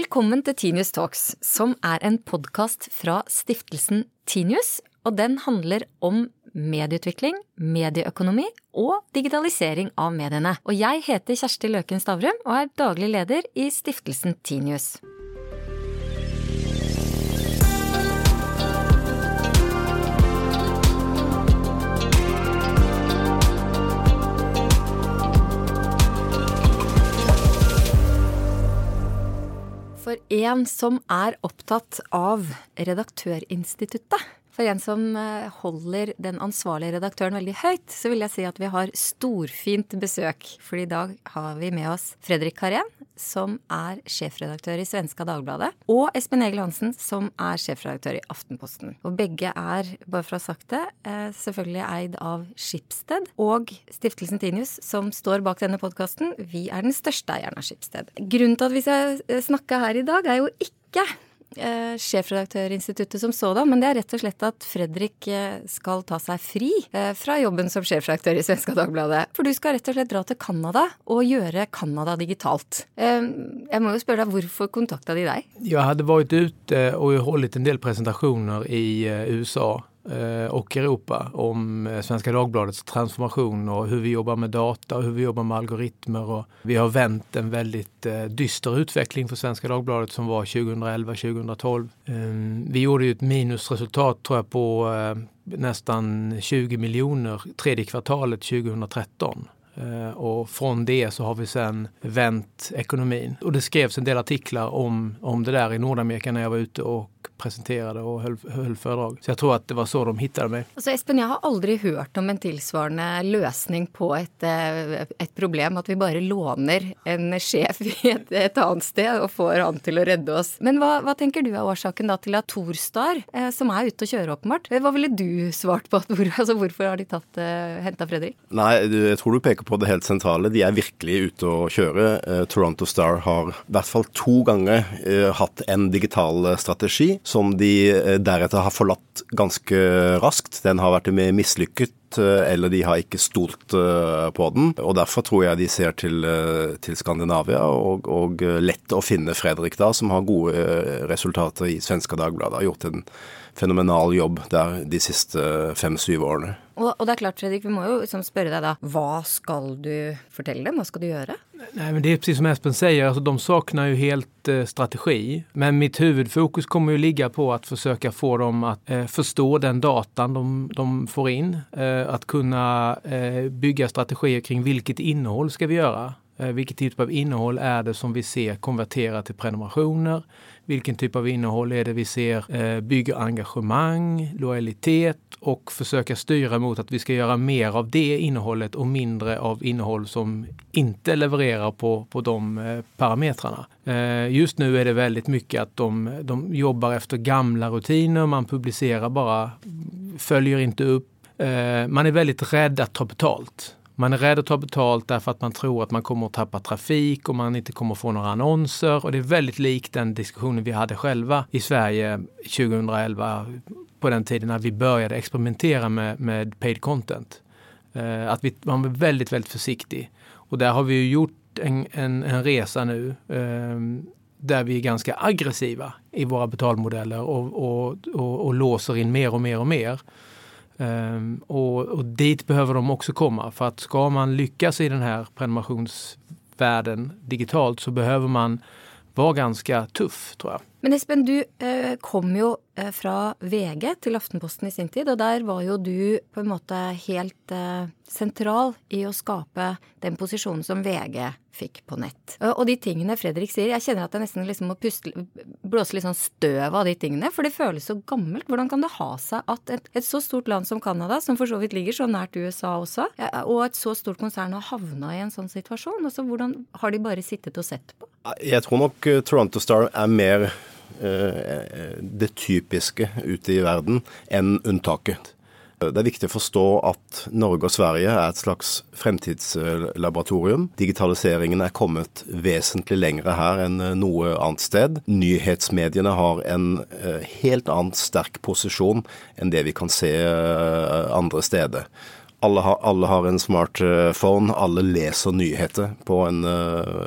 Velkommen til Tinius Talks, som er en podkast fra stiftelsen Tinius. Og den handler om medieutvikling, medieøkonomi og digitalisering av mediene. Og jeg heter Kjersti Løken Stavrum og er daglig leder i stiftelsen Tinius. For en som er opptatt av Redaktørinstituttet, for en som eh, holder den ansvarlige redaktøren veldig høyt, så vil jeg si at vi har storfint besøk. For i dag har vi med oss Fredrik Karén, som er sjefredaktør i Svenska Dagbladet, og Espen Egil Hansen, som er sjefredaktør i Aftenposten. Og begge er, bare for å ha sagt det, eh, selvfølgelig eid av Skipsted og Stiftelsen Tinius, som står bak denne podkasten. Vi er den største eieren av Skipsted. Grunnen til at vi skal eh, snakke her i dag, er jo ikke eh, sjefredaktørinstituttet som sådan, men det er rett og slett at Fredrik eh, skal ta seg fri eh, fra jobben som sjefredaktør i Svenska Dagbladet. For du skal rett og slett dra til Canada og gjøre Canada digitalt. Eh, jeg må jo spørre deg, hvorfor kontakta de deg? Jeg hadde vært ute og holdt en del presentasjoner i eh, USA och Europa om eh, Svenska Dagbladets transformation och hur vi jobbar med data och hur vi jobbar med algoritmer. Och vi har vänt en väldigt eh, dyster utveckling för Svenska Dagbladet som var 2011-2012. Eh, Vi gjorde ju ett minusresultat tror jag på eh, nästan 20 miljoner tredje kvartalet 2013. Eh, Och från det så har vi sen vänt ekonomin. Och det skrevs en del artiklar om, om det där i Nordamerika när jag var ute och presenterade och höll, höll föredrag. Så jag tror att det var så de hittade mig. Altså Espen, jeg har aldri hørt om en tilsvarende løsning på et, eh, et problem. At vi bare låner en sjef i et, et annet sted og får han til å redde oss. Men hva, hva tenker du er årsaken da til at Torstar, eh, som er ute og kjører åpenbart, eh, hva ville du svart på? At hvor, altså hvorfor har de tatt, eh, henta Fredrik? Nei, jeg tror du peker på det helt sentrale. De er virkelig ute å kjøre. Eh, Toronto Star har i hvert fall to ganger eh, hatt en digital eh, strategi som de eh, deretter har forlatt ganske raskt. Den har vært mislykket. eh, Eller de har ikke stolt eh, på den. og Derfor tror jeg de ser til, til Skandinavia, og, og lett å finne Fredrik da, som har gode resultater i Svenska Dagbladet. Har gjort en fenomenal jobb der de siste fem-syv årene. Og, og det er klart, Fredrik, vi må jo liksom spørre deg da, hva skal du fortelle dem? Hva skal du gjøre? Nei, men det er precis som Espen sier, altså, de saknar jo helt eh, strategi. Men mitt huvudfokus kommer jo ligge på å forsøke å få dem å eh, forstå den datan de, de får inn. Eh, kunne eh, bygge strategier kring hvilket innhold skal vi gjøre. Hvilken type typ av innehåll är det som vi ser konvertera til prenumerationer? Hvilken typ av innehåll är det vi ser eh, bygger engagemang, lojalitet och försöka styra mot att vi ska göra mer av det innehållet och mindre av innehåll som inte levererar på, på de eh, parametrarna. Eh, just nu är det väldigt mycket att de, de jobbar efter gamla rutiner, man publicerar bara, följer inte upp. Eh, man är väldigt rädd att ta betalt. Man är rädd att ta betalt därför att man tror att man kommer att tappa trafik och man inte kommer att få några annonser. Och det är väldigt likt den diskussionen vi hade själva i Sverige 2011 på den tiden när vi började experimentera med, med paid content. Eh, att vi, man var väldigt, väldigt försiktig. Och där har vi ju gjort en, en, en resa nu eh, där vi är ganska aggressiva i våra betalmodeller och, och, och, och låser in mer och mer och mer. Ehm, och, och dit behöver de också komma. För att ska man lyckas i den här digitalt så behöver man vara ganska tuff, tror jag. Men Espen, du eh, kom jo eh, fra VG til Aftenposten i sin tid, og der var jo du på en måte helt eh, sentral i å skape den posisjonen som VG fikk på nett. Og de tingene Fredrik sier, jeg kjenner at jeg nesten liksom må puste, blåse litt sånn støv av de tingene, for det føles så gammelt. Hvordan kan det ha seg at et, et så stort land som Canada, som for så vidt ligger så nært USA også, og et så stort konsern har havna i en sånn situasjon? Altså, hvordan har de bare sittet og sett på? Jeg tror nok eh, Toronto Star er mer eh, det typiske ute i verden enn unntaket. Det er viktig å forstå at Norge og Sverige er et slags fremtidslaboratorium. Digitaliseringen er kommet vesentlig lengre her enn noe annet sted. Nyhetsmediene har en eh, helt annen sterk posisjon enn det vi kan se andre steder. Alle har, alle har en smartphone, alle leser nyheter på en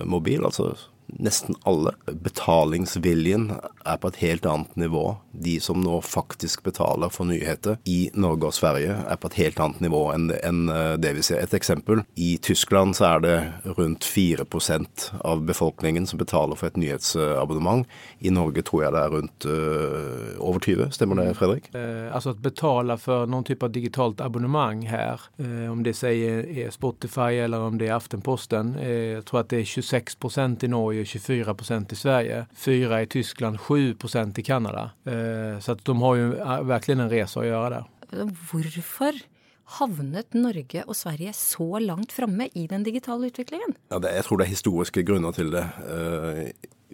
mobil. altså nesten alle. Betalingsviljen er på et helt annet nivå. De som nå faktisk betaler for nyheter i Norge og Sverige, er på et helt annet nivå enn, enn eh, det vi ser. Et eksempel. I Tyskland så er det rundt 4% av befolkningen som betaler for et nyhetsabonnement. I Norge tror jeg det er rundt uh, over 20. Stemmer det, Fredrik? Eh, altså å betale for noen type digitalt abonnement her, eh, om det sier er Spotify eller om det er Aftenposten, jeg tror at det er 26% i Norge, 24% i Sverige, 4 i Tyskland, 7% i Canada. Eh, så att de har jo virkelig en resa å gjøre der. Hvorfor havnet Norge og Sverige så langt framme i den digitale utviklingen? Ja, det, jeg tror det er historiske grunner til det. Uh,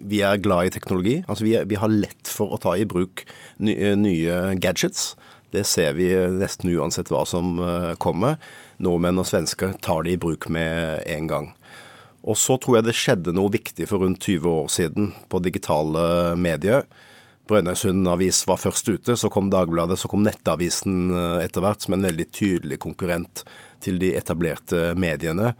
vi er glad i teknologi. Altså vi, er, vi, har lett for å ta i bruk nye, nye gadgets. Det ser vi nesten uansett hva som uh, kommer. Nordmenn og svensker tar det i bruk med en gang. Og så tror jeg det skjedde noe viktig for rundt 20 år siden på digitale medier. Brønnøysund avis var først ute, så kom Dagbladet, så kom Nettavisen eh, etter hvert som en veldig tydelig konkurrent til de etablerte mediene.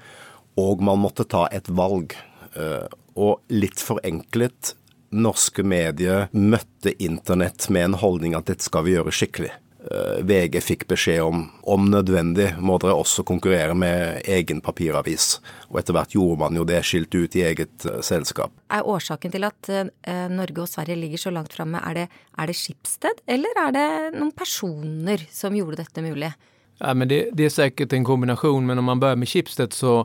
Og man måtte ta et valg. Eh, og litt forenklet, norske medier møtte internett med en holdning at dette skal vi gjøre skikkelig. Eh, VG fikk beskjed om om nødvendig må dere også konkurrere med egen papiravis. Og etter hvert gjorde man jo det, skilt ut i eget uh, selskap. Er årsaken til at uh, Norge og Sverige ligger så langt framme, er, er, det Skipsted, eller er det noen personer som gjorde dette mulig? Ja, men det, det er sikkert en kombinasjon, men om man begynner med Skipsted, så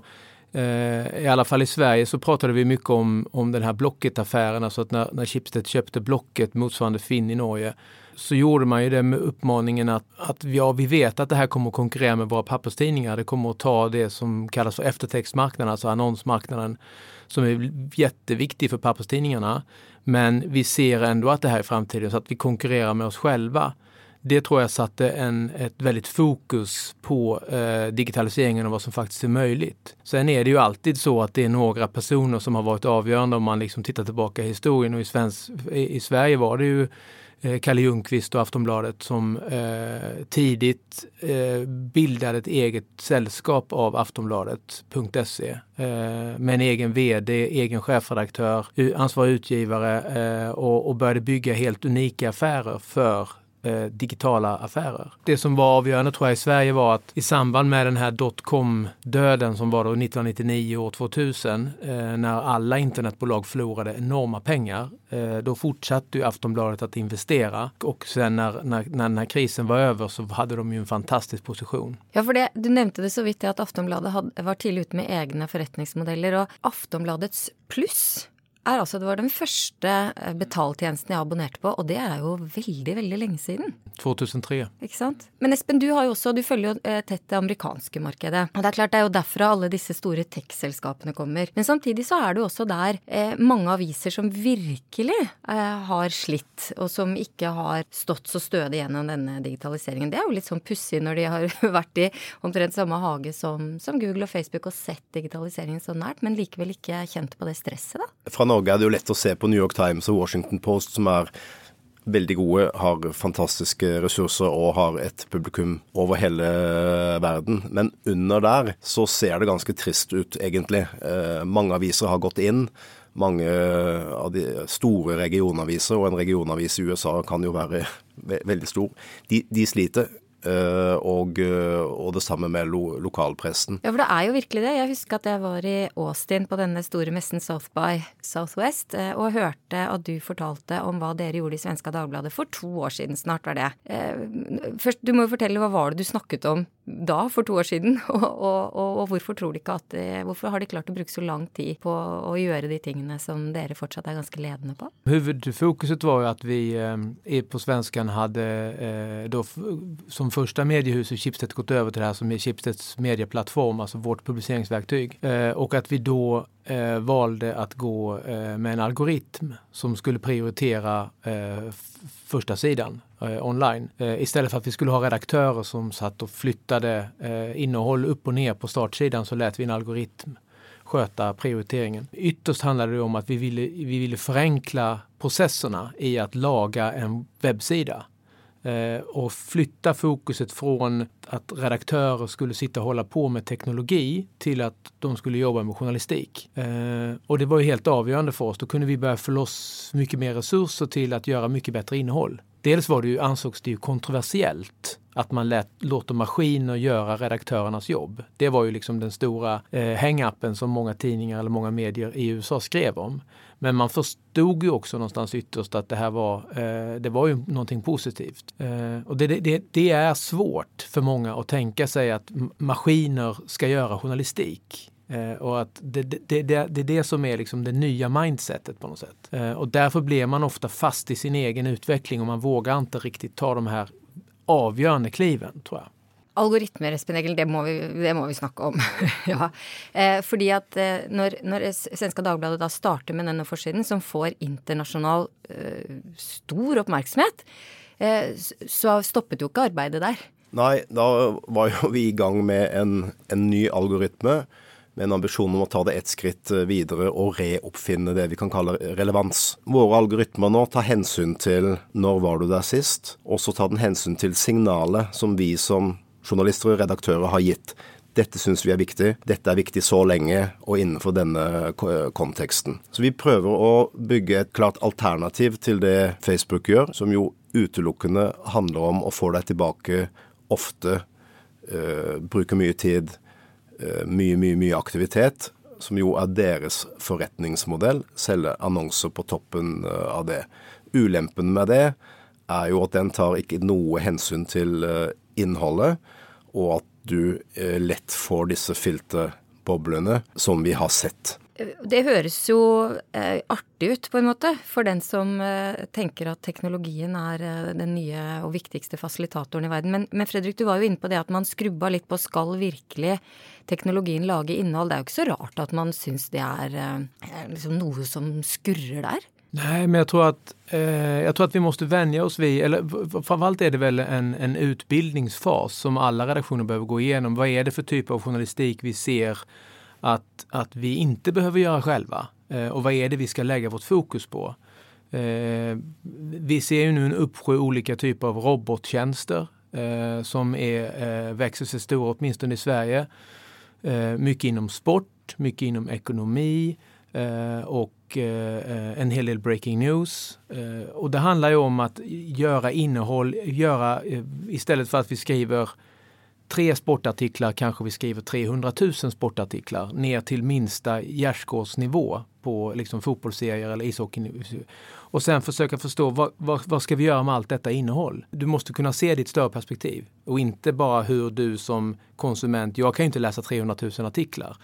i alla fall i Sverige så pratade vi mycket om, om den här Blocket-affären, alltså att när, när Schibsted köpte Blocket motsvarande Finn i Norge så gjorde man ju det med uppmaningen att, att ja, vi vet att det här kommer att konkurrera med våra papperstidningar. Det kommer att ta det som kallas för eftertextmarknaden, alltså annonsmarknaden som är jätteviktig för papperstidningarna. Men vi ser ändå att det här är framtiden så att vi konkurrerar med oss själva. Det tror jag satte en, ett väldigt fokus på eh, digitaliseringen och vad som faktiskt är möjligt. Sen är det ju alltid så att det är några personer som har varit avgörande om man liksom tittar tillbaka i historien och i, svensk, i, i Sverige var det ju Kalle Ljungqvist och Aftonbladet som eh, tidigt eh, bildade ett eget sällskap av Aftonbladet.se eh, med en egen VD, egen chefredaktör, ansvarig utgivare eh, och, och började bygga helt unika affärer för eh, digitala affärer. Det som var avgörande tror jag i Sverige var att i samband med den här dotcom-döden som var då 1999 och 2000 eh, när alla internetbolag förlorade enorma pengar. Eh, då fortsatte ju Aftonbladet att investera och sen när, när, när den här krisen var över så hade de ju en fantastisk position. Ja, för det, du nämnde det så vidt att Aftonbladet had, var tidlig ute med egna förrättningsmodeller och Aftonbladets pluss er altså det var den første eh, betaltjenesten jeg abonnerte på, og det er jo veldig, veldig lenge siden. 2003. Ikke sant. Men Espen, du har jo også, du følger jo eh, tett det amerikanske markedet. Og det er klart det er jo derfra alle disse store tech-selskapene kommer. Men samtidig så er det jo også der eh, mange aviser som virkelig eh, har slitt, og som ikke har stått så stødig gjennom denne digitaliseringen. Det er jo litt sånn pussig når de har vært i omtrent samme hage som, som Google og Facebook og sett digitaliseringen så nært, men likevel ikke kjent på det stresset, da. Fra Norge er det jo lett å se på New York Times og Washington Post, som er veldig gode, har fantastiske ressurser og har et publikum over hele verden. Men under der så ser det ganske trist ut, egentlig. Eh, mange aviser har gått inn. Mange av de store regionaviser, og en regionavis i USA kan jo være veldig stor, de, de sliter. Eh, og, eh, og, det samme med lo, lokalpressen. Ja, for det er jo virkelig det. Jeg husker at jeg var i Austin på denne store messen South by Southwest eh, og hørte at du fortalte om hva dere gjorde i Svenska Dagbladet for to år siden snart, var det. Først, du må jo fortelle hva var det du snakket om da, for to år siden, og, og, og hvorfor tror de ikke at Hvorfor har de klart å bruke så lang tid på å gjøre de tingene som dere fortsatt er ganske ledende på? Hovedfokuset var jo at vi på svensken hadde da, som första mediehuset Schibsted gått över till det här som är Schibsteds medieplattform, alltså vårt publiceringsverktyg. Eh, och att vi då eh, valde att gå eh, med en algoritm som skulle prioritera första sidan online. Istället för att vi skulle ha redaktörer som satt och flyttade innehåll upp och ner på startsidan så lät vi en algoritm sköta prioriteringen. Ytterst handlade det om att vi ville, vi ville förenkla processerna i att laga en webbsida. Eh, och flytta fokuset från att redaktörer skulle sitta och hålla på med teknologi till att de skulle jobba med journalistik. Og och det var ju helt avgörande för oss. Då kunde vi börja få loss mycket mer resurser till att göra mycket bättre innehåll. Dels var det ju, ansågs det ju kontroversiellt att man lät, låter maskiner göra redaktörernas jobb. Det var ju liksom den stora eh, som många tidningar eller många medier i USA skrev om. Men man förstod ju också någonstans ytterst att det här var, eh, det var ju någonting positivt. Eh, och det, det, det, är svårt för många att tänka sig att maskiner ska göra journalistik. Eh, och att det, det, det, är det som är liksom det nya mindsetet på något sätt. Eh, och därför blir man ofta fast i sin egen utveckling och man vågar inte riktigt ta de här avgjørende kliven, tror jeg. Algoritmer, Espen Egil, det må vi, det må vi snakke om. ja. Eh, fordi at eh, når, når Svenska Dagbladet da starter med denne forsiden, som får internasjonal eh, stor oppmerksomhet, eh, så stoppet jo ikke arbeidet der. Nei, da var jo vi i gang med en, en ny algoritme med en ambisjon om å ta det ett skritt eh, videre og reoppfinne det vi kan kalle relevans. Våre algoritmer nå tar hensyn til 'når var du der sist', og så tar den hensyn til signalet som vi som journalister og redaktører har gitt. Dette syns vi er viktig, dette er viktig så lenge og innenfor denne konteksten. Så vi prøver å bygge et klart alternativ til det Facebook gjør, som jo utelukkende handler om å få deg tilbake ofte, øh, bruke mye tid, Eh, mye, mye, mye aktivitet, som jo er deres forretningsmodell. Selge annonser på toppen eh, av det. Ulempen med det er jo at den tar ikke noe hensyn til innholdet, og at du lett får disse filterboblene som vi har sett. Det høres jo eh, artig ut, på en måte, for den som eh, tenker at teknologien er eh, den nye og viktigste fasilitatoren i verden. Men, men, Fredrik, du var jo inne på det at man skrubba litt på skal virkelig teknologien lage innhold. Det er jo ikke så rart at man syns det er eh, liksom noe som skurrer der? Nej, men jag tror att, eh, jag tror att vi måste vänja oss vid, eller framförallt är det väl en, en utbildningsfas som alla redaktioner behöver gå igenom. Vad är det för typ av journalistik vi ser att, att vi inte behöver göra själva. Eh, och vad är det vi ska lägga vårt fokus på? Eh, vi ser ju nu en uppsjö olika typer av robottjänster eh, som är, växer sig stora, åtminstone i Sverige. mycket inom sport, mycket inom ekonomi och en hel del breaking news. och det handlar ju om att göra innehåll, göra istället för att vi skriver tre sportartiklar kanske vi skriver 300 000 sportartiklar ner till minsta gärdsgårdsnivå på liksom fotbollsserier eller ishockey. Och sen försöka förstå vad, vad, vad, ska vi göra med allt detta innehåll? Du måste kunna se ditt större perspektiv och inte bara hur du som konsument, jag kan ju inte läsa 300 000 artiklar eh,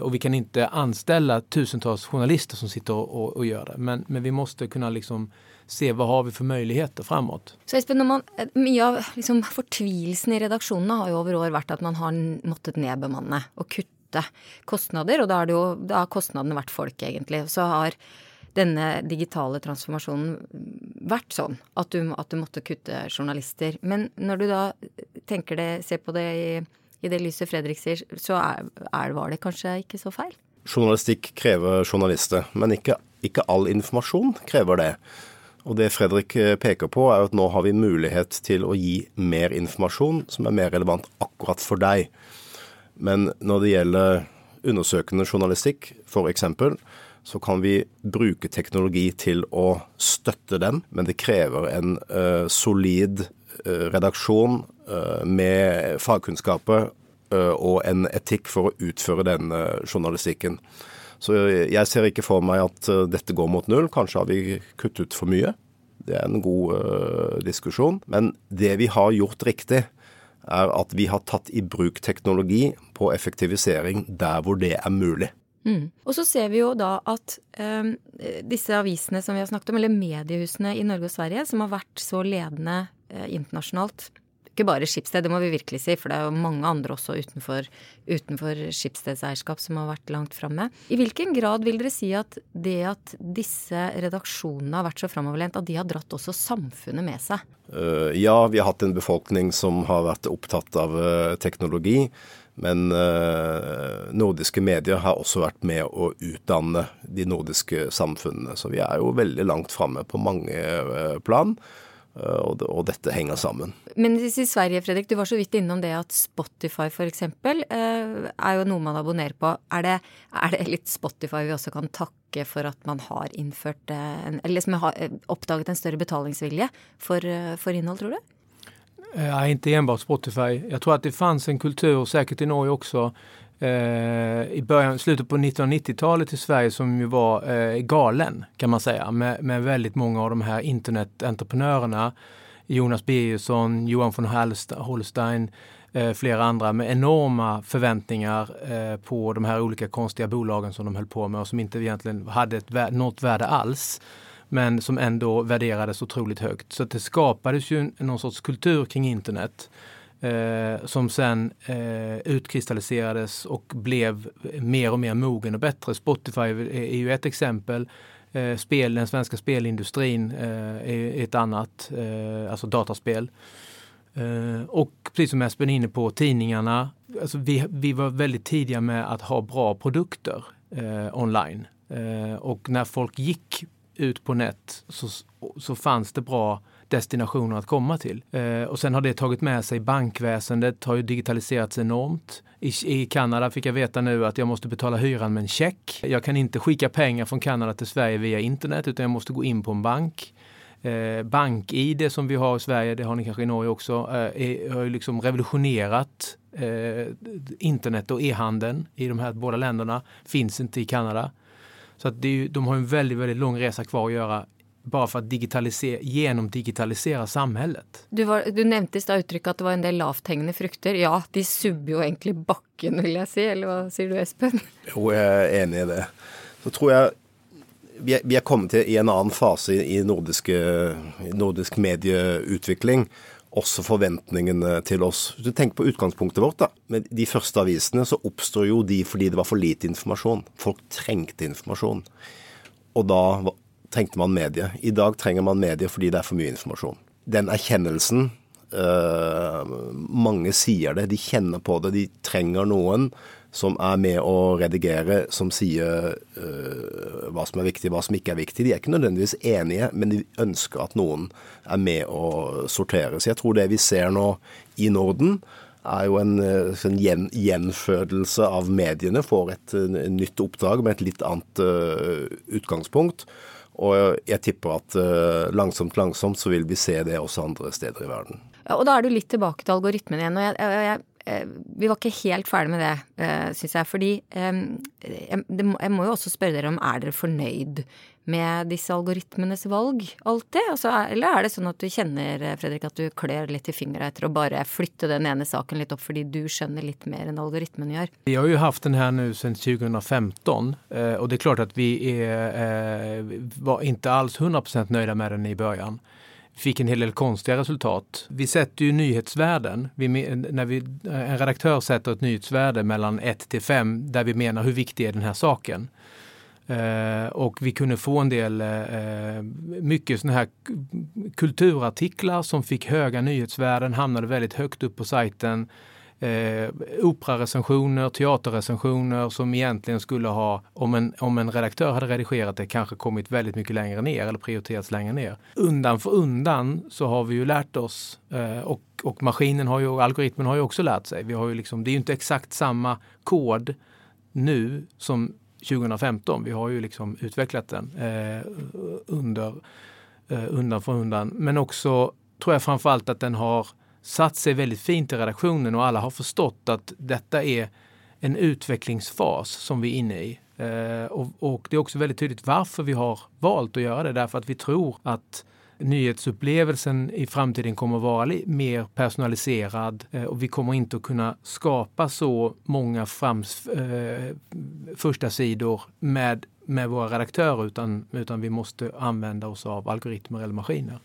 och vi kan inte anställa tusentals journalister som sitter och, och, och gör det. Men, men vi måste kunna liksom se hva har vi for muligheter framåt. Så Espen, man, Mye av liksom, fortvilelsen i redaksjonene har jo over år vært at man har måttet nedbemanne og kutte kostnader. Og da jo, da har kostnadene vært folk, egentlig. Så har denne digitale transformasjonen vært sånn at du, at du måtte kutte journalister. Men når du da tenker det, ser på det i, i det lyset Fredrik sier, så er, er, var det kanskje ikke så feil? Journalistikk krever journalister, men ikke, ikke all informasjon krever det. Og det Fredrik eh, peker på, er at nå har vi mulighet til å gi mer informasjon som er mer relevant akkurat for deg. Men når det gjelder undersøkende journalistikk, f.eks., så kan vi bruke teknologi til å støtte den, men det krever en uh, solid uh, redaksjon med fagkunnskaper og en etikk for å utføre denne journalistikken. Så jeg ser ikke for meg at eh, dette går mot null. Kanskje har vi kuttet ut for mye. Det er en god diskusjon. Men det vi har gjort riktig, er at vi har tatt i bruk teknologi på effektivisering der hvor det er mulig. Mm. Og så ser vi jo da at eh, disse avisene som vi har snakket om, eller mediehusene i Norge og Sverige, som har vært så ledende eh, internasjonalt ikke bare Skipsted, det må vi virkelig si, for det er jo mange andre også utenfor, utenfor Skipsstedseierskap som har vært langt framme. I hvilken grad vil dere si at det at disse redaksjonene har vært så framoverlent, at de har dratt også samfunnet med seg? Uh, ja, vi har hatt en befolkning som har vært opptatt av uh, teknologi. Men uh, nordiske medier har også vært med å utdanne de nordiske samfunnene. Så vi er jo veldig langt framme på mange plan. Og, og, dette henger sammen. Men i Sverige, Fredrik, du var så vidt innom det at Spotify f.eks. er jo noe man abonnerer på. Er det, er det, litt Spotify vi også kan takke for at man har innført en, Eller liksom har oppdaget en større betalingsvilje for, for innhold, tror du? Nei, ikke enbart Spotify. Jeg tror at det fanns en kultur, sikkert i Norge också, eh, i början, slutet på 1990-talet i Sverige som ju var eh, galen kan man säga med, med väldigt många av de här internetentreprenörerna. Jonas Birgersson, Johan von Holstein, eh, flera andra med enorma förväntningar eh, på de här olika konstiga bolagen som de höll på med och som inte egentligen hade ett, något värde alls men som ändå värderades otroligt högt. Så det skapades ju någon sorts kultur kring internet eh, som sen eh, utkristalliserades och blev mer och mer mogen och bättre. Spotify är ju ett exempel. Eh, spel, den svenska spelindustrin eh, är ett annat, eh, alltså dataspel. Eh, och precis som Espen är inne på, tidningarna. Alltså vi, vi var väldigt tidiga med att ha bra produkter online. och när folk gick ut på nät så, så fanns det bra destinationer att komma till. Eh, och sen har det tagit med sig bankväsendet, har ju digitaliserats enormt. I, I Kanada fick jag veta nu att jag måste betala hyran med en check. Jag kan inte skicka pengar från Kanada till Sverige via internet utan jag måste gå in på en bank. Eh, BankID som vi har i Sverige, det har ni kanske i Norge också, eh, har ju liksom revolutionerat eh, internet och e-handeln i de här båda länderna. Finns inte i Kanada. Så att är, de har en väldigt, väldigt lång resa kvar att göra bara for å gjennomdigitalisere samhället. Du, var, du nevnte i stad uttrykket at det var en del lavthengende frukter. Ja, de subber jo egentlig bakken, vil jeg si. Eller hva sier du, Espen? Jo, jeg er enig i det. Så tror jeg vi er, vi er kommet til i en annen fase i nordiske, nordisk medieutvikling også forventningene til oss. Hvis du tenker på utgangspunktet vårt, da. Med de første avisene så oppstår jo de fordi det var for lite informasjon. Folk trengte informasjon. Og da trengte man medie. I dag trenger man medie fordi det er for mye informasjon. Den erkjennelsen uh, Mange sier det, de kjenner på det. De trenger noen som er med å redigere, som sier uh, hva som er viktig, hva som ikke er viktig. De er ikke nødvendigvis enige, men de ønsker at noen er med å sortere. Så jeg tror det vi ser nå i Norden, er jo en, en sånn gjen, gjenfødelse av mediene. Får et, et nytt oppdrag med et litt annet uh, utgangspunkt. Og jeg tipper at uh, langsomt, langsomt så vil vi se det også andre steder i verden. Ja, og da er du litt tilbake til algoritmen igjen. og jeg, jeg, jeg Eh, vi var ikke helt ferdig med det, eh, syns jeg. Fordi jeg må jo også spørre dere om er dere fornøyd med disse algoritmenes valg alltid? Altså, eller er det sånn at du kjenner, eh, Fredrik, at du klør litt i fingra etter å bare flytte den ene saken litt opp fordi du skjønner litt mer enn algoritmen gjør? Vi har jo hatt den her nå siden 2015, og det er klart at vi er, var ikke alls 100% nøyde med den i begynnelsen fikk en hel del konstiga resultat. Vi setter jo nyhetsvärden. När vi, en redaktør setter et nyhetsvärde mellom 1 til 5 der vi mener hvor viktig er denne saken. Uh, och vi kunde få en del, eh, mycket sådana här kulturartiklar som fick höga nyhetsvärden, hamnade väldigt högt upp på sajten eh, operarecensioner, teaterrecensioner som egentligen skulle ha, om en, om en redaktör hade redigerat det, kanske kommit väldigt mycket längre ner eller prioriterats längre ner. Undan för undan så har vi ju lärt oss eh, och, och maskinen har ju, algoritmen har ju också lärt sig. Vi har ju liksom, det är ju inte exakt samma kod nu som 2015. Vi har ju liksom utvecklat den eh, under, eh, undan för undan. Men också tror jag framförallt att den har satt sig väldigt fint i redaktionen och alla har förstått att detta är en utvecklingsfas som vi är inne i. Eh, och, och, det är också väldigt tydligt varför vi har valt att göra det. Därför att vi tror att nyhetsupplevelsen i framtiden kommer att vara mer personaliserad Og och vi kommer inte att kunna skapa så många frams, eh, första sidor med, med våra redaktörer utan, utan vi måste använda oss av algoritmer eller maskiner.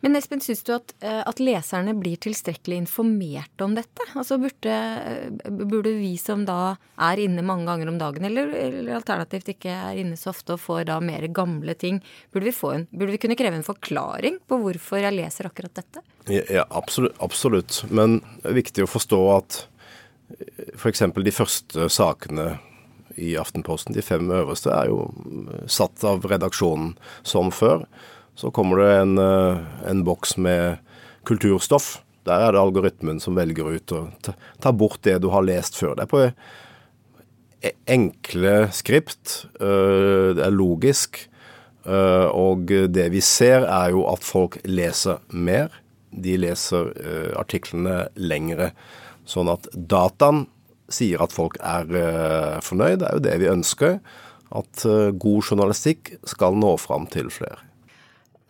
Men Espen, syns du at, eh, at, leserne blir tilstrekkelig informert om dette? Altså burde, eh, burde, vi som da er inne mange ganger om dagen, eller, eller, alternativt ikke er inne så ofte og får da mer gamle ting, burde vi, en, burde vi kunne kreve en forklaring på hvorfor jeg leser akkurat dette? Ja, absolutt, absolutt. Men det er viktig å forstå at f.eks. de første sakene i Aftenposten, de fem øverste, er jo satt av redaksjonen som før. Så kommer det en, en boks med kulturstoff. Der er det algoritmen som velger ut og tar bort det du har lest før. Det er på e-, enkle skript. Det er logisk. Og det vi ser, er jo at folk leser mer. De leser artiklene lengre. Sånn at dataen sier at folk er fornøyd. Det er jo det vi ønsker at eh, god journalistikk skal nå fram til flere.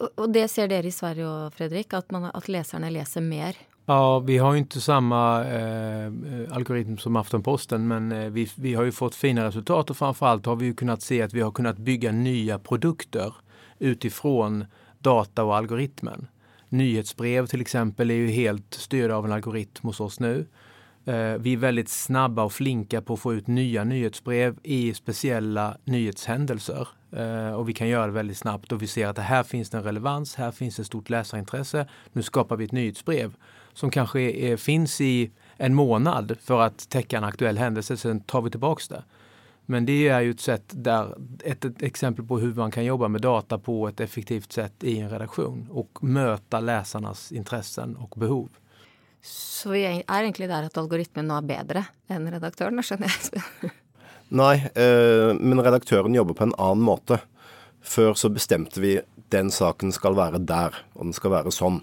Og det ser dere i Sverige òg, Fredrik, at, man, at, leserne leser mer? Ja, vi har jo ikke samme eh, algoritm som Aftenposten, men eh, vi, vi, har jo fått fine resultater. Framfor alt har vi jo kunnet se at vi har kunnet bygge nye produkter ut ifra data og algoritmen. Nyhetsbrev til eksempel er jo helt styrt av en algoritm hos oss nå. Eh, vi er veldig snabba og flinke på å få ut nye nyhetsbrev i spesielle nyhetshendelser. Eh, og vi kan gjøre det veldig snabbt. Og vi ser at her finnes det en relevans, her finnes det stort leserinteresse. Nå skaper vi et nyhetsbrev som kanskje finnes i en måned for å dekke en aktuell hendelse, så tar vi tilbake det. Men det er jo et sett der, et, et eksempel på hvordan man kan jobbe med data på et effektivt sett i en redaksjon. Og møte lesernes interesser og behov. Så vi er egentlig der at algoritmen nå er bedre enn redaktøren, skjønner jeg. Nei, eh, men redaktøren jobber på en annen måte. Før så bestemte vi den saken skal være der, og den skal være sånn.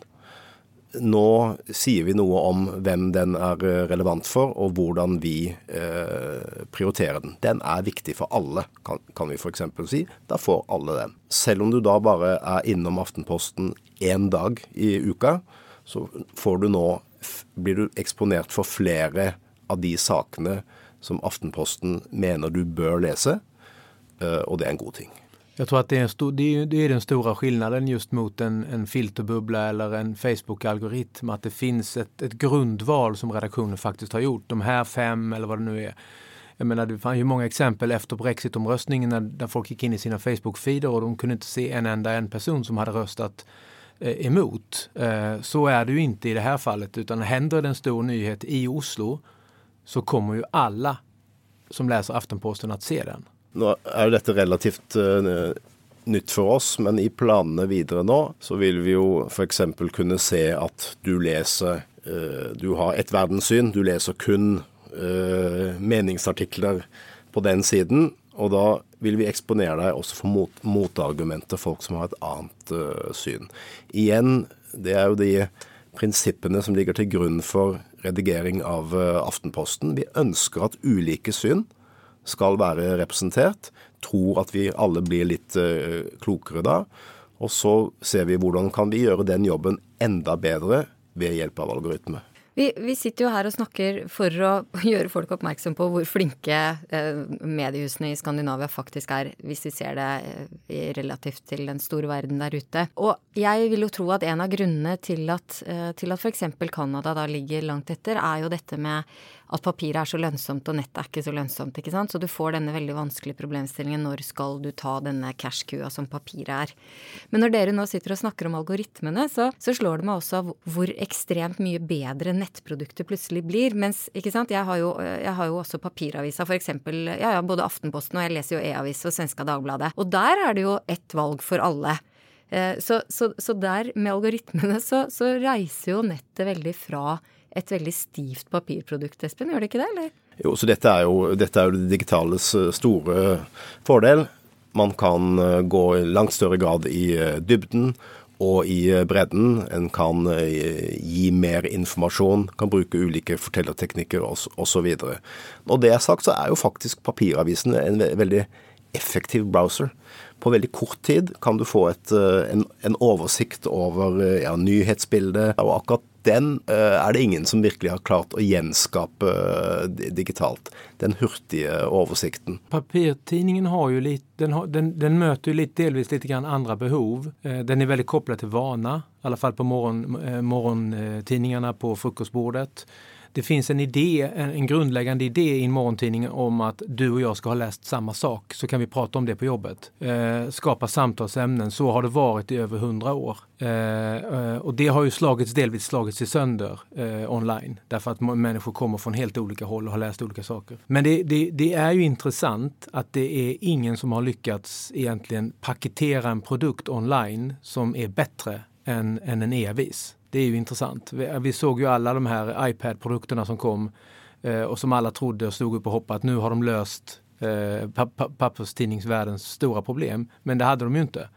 Nå sier vi noe om hvem den er eh, relevant for, og hvordan vi eh, prioriterer den. Den er viktig for alle, kan, kan vi f.eks. si. Da får alle den. Selv om du da bare er innom Aftenposten én dag i uka, så får du nå blir du eksponert for flere av de sakene som Aftenposten mener du bør lese, eh, og det er en god ting. Jeg tror at det er, stor, det er den store forskjellen just mot en, en filterbubbla eller en Facebook-algoritm. At det finnes et, et grunnvalg som redaksjonen faktisk har gjort. De her fem, eller hva det nå er. Jeg mener, Det fanns jo mange eksempel etter brexit-omröstningen der folk gikk inn i sine Facebook-feeder og de kunne ikke se en enda en person som hadde røstet Eh, emot. Eh, så är det ju inte i det här fallet utan händer det en stor nyhet i Oslo så kommer ju alla som läser Aftenposten att se den. Nå er jo dette relativt uh, nytt for oss, men i planene videre nå så vil vi jo f.eks. kunne se at du leser uh, Du har et verdenssyn, du leser kun uh, meningsartikler på den siden. Og da vil vi eksponere deg også for mot, motargumenter, folk som har et annet syn. Igjen, det er jo de prinsippene som ligger til grunn for redigering av uh, Aftenposten. Vi ønsker at ulike syn skal være representert. Tror at vi alle blir litt uh, klokere da. Og så ser vi hvordan kan vi gjøre den jobben enda bedre ved hjelp av algoritme. Vi, vi, sitter jo her og snakker for å gjøre folk oppmerksom på hvor flinke eh, mediehusene i Skandinavia faktisk er, hvis vi ser det eh, relativt til den store verden der ute. Og jeg vil jo tro at en av grunnene til at, eh, til at f.eks. Canada da ligger langt etter, er jo dette med at papiret er så lønnsomt og nettet er ikke så lønnsomt. ikke sant? Så du får denne veldig vanskelige problemstillingen når skal du ta denne cash-kua som papiret er. Men når dere nå sitter og snakker om algoritmene, så, så slår det meg også hvor ekstremt mye bedre nettprodukter plutselig blir. Mens, ikke sant, jeg har jo, jeg har jo også papiravisa, f.eks. Ja, ja, både Aftenposten og jeg leser jo E-avis og Svenska Dagbladet. Og der er det jo ett valg for alle. Eh, så, så, så der, med algoritmene, så, så reiser jo nettet veldig fra et veldig stivt papirprodukt, Espen. Gjør det ikke det, eller? Jo, så dette er jo, dette er jo det digitales eh, store fordel. Man kan eh, gå i langt større grad i dybden og i bredden. En kan gi mer informasjon, kan bruke ulike fortellerteknikker osv. Når det er sagt, så er jo faktisk papiravisen en veldig effektiv browser. På veldig kort tid kan du få et, en, en, oversikt over ja, nyhetsbildet. Og akkurat den eh, er det ingen som virkelig har klart å gjenskape eh, digitalt. Den hurtige oversikten. Papirtidningen har jo litt, den, den, den møter jo litt, delvis litt andre behov. Eh, den er veldig koblet til vana, i alle fall på morgen, morgentidningene på frokostbordet. Det finns en idé, en, grundläggande idé i en morgontidning om att du och jag ska ha läst samma sak, så kan vi prata om det på jobbet. Eh, skapa samtalsämnen, så har det varit i över hundra år. Eh, eh och det har ju slagits, delvis slagits sönder eh, online, därför att människor kommer från helt olika håll och har läst olika saker. Men det, det, det är ju intressant att det är ingen som har lyckats egentligen paketera en produkt online som är bättre än, än en e-avis. Det är ju intressant. Vi, vi, såg ju alla de här iPad-produkterna som kom eh, och som alla trodde och stod upp och hoppade att nu har de löst eh, papperstidningsvärldens stora problem. Men det hade de ju inte.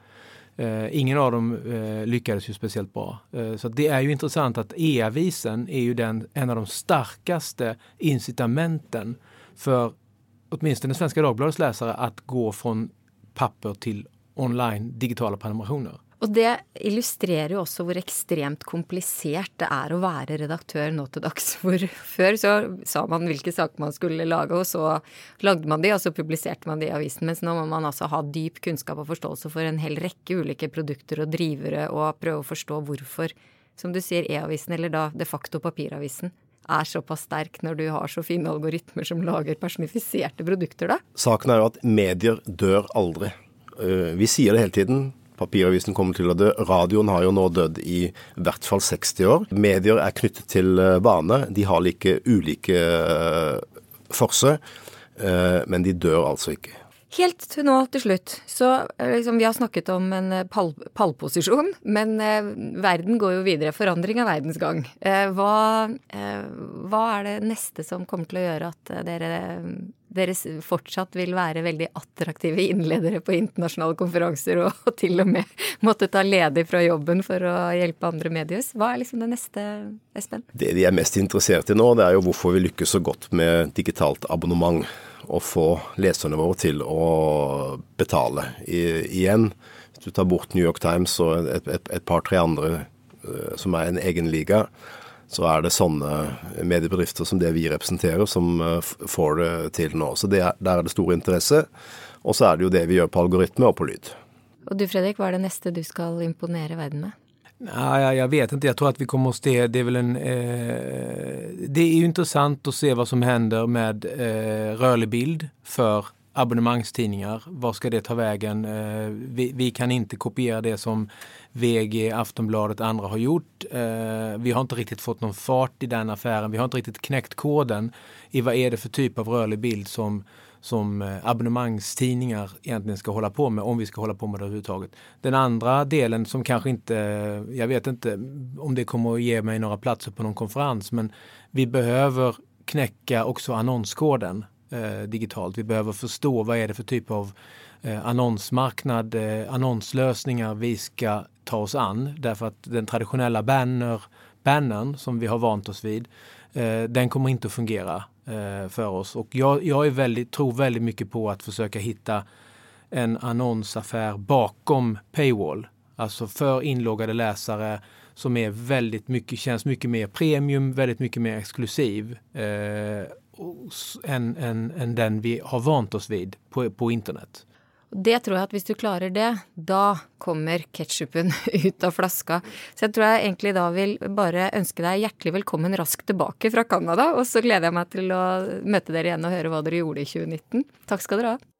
Eh, ingen av dem eh, lyckades ju speciellt bra. Eh, så det är ju intressant att e-avisen är ju den, en av de starkaste incitamenten för åtminstone Svenska Dagbladets läsare att gå från papper till online digitala prenumerationer. Og det illustrerer jo også hvor ekstremt komplisert det er å være redaktør nå til dags. Hvor før så sa man hvilke saker man skulle lage, og så lagde man de, og så publiserte man de i avisen. Mens nå må man altså ha dyp kunnskap og forståelse for en hel rekke ulike produkter og drivere, og prøve å forstå hvorfor, som du sier, e-avisen, eller da de facto papiravisen, er såpass sterk når du har så fine algoritmer som lager personifiserte produkter, da? Saken er jo at medier dør aldri. Eh, vi sier det hele tiden. Papiravisen kommer til å dø. Radioen har jo nå dødd i hvert fall 60 år. Medier er knyttet til. Eh, de har like ulike uh, forse, uh, men de dør altså ikke. Helt til nå til slutt, så liksom, Vi har snakket om en pall, pallposisjon, men eh, verden går jo videre. Forandring av verdens gang. Eh, hva, eh, hva, er det neste som kommer til å gjøre at dere dere fortsatt vil være veldig attraktive innledere på internasjonale konferanser og, til og med måtte ta ledig fra jobben for å hjelpe andre mediehus. Hva er liksom det neste, Espen? Det de er mest interessert i nå, det er jo hvorfor vi lykkes så godt med digitalt abonnement. Og få leserne våre til å betale I, igjen. Hvis du tar bort New York Times og et, et, et par-tre andre uh, som er en egen liga, så er det sånne mediebedrifter som det vi representerer, som eh, får det til nå. Så er, der er det stor interesse. Og så er det jo det vi gjør på algoritme og på lyd. Og du Fredrik, hva er det neste du skal imponere verden med? Nei, jeg jag vet ikke. Jeg tror at vi kommer til det er vel en... Eh, det er jo interessant å se hva som hender med eh, rørlig bild för abonnemangstidningar. Var ska det ta vägen? Eh, vi, vi, kan inte kopiera det som VG, Aftonbladet och andra har gjort. Eh, vi har inte riktigt fått någon fart i den affären. Vi har inte riktigt knäckt koden i vad är det för typ av rörlig bild som, som eh, abonnemangstidningar egentligen ska hålla på med, om vi ska hålla på med det överhuvudtaget. Den andra delen som kanske inte, jag vet inte om det kommer att ge mig några platser på någon konferens, men vi behöver knäcka också annonskoden digitalt. Vi behöver förstå vad är det för typ av eh, annonsmarknad, eh, annonslösningar vi ska ta oss an. Därför att den traditionella banner, bannern som vi har vant oss vid, eh, den kommer inte att fungera eh, för oss. Och jag, jag är väldigt, tror väldigt mycket på att försöka hitta en annonsaffär bakom paywall. Alltså för inloggade läsare som är väldigt mycket, känns mycket mer premium, väldigt mycket mer exklusiv. Eh, enn en, en den vi har vant oss vid på, på internett. Det tror jeg at hvis du klarer det, da kommer ketsjupen ut av flaska. Så jeg tror jeg egentlig da vil bare ønske deg hjertelig velkommen raskt tilbake fra Canada. Og så gleder jeg meg til å møte dere igjen og høre hva dere gjorde i 2019. Takk skal dere ha.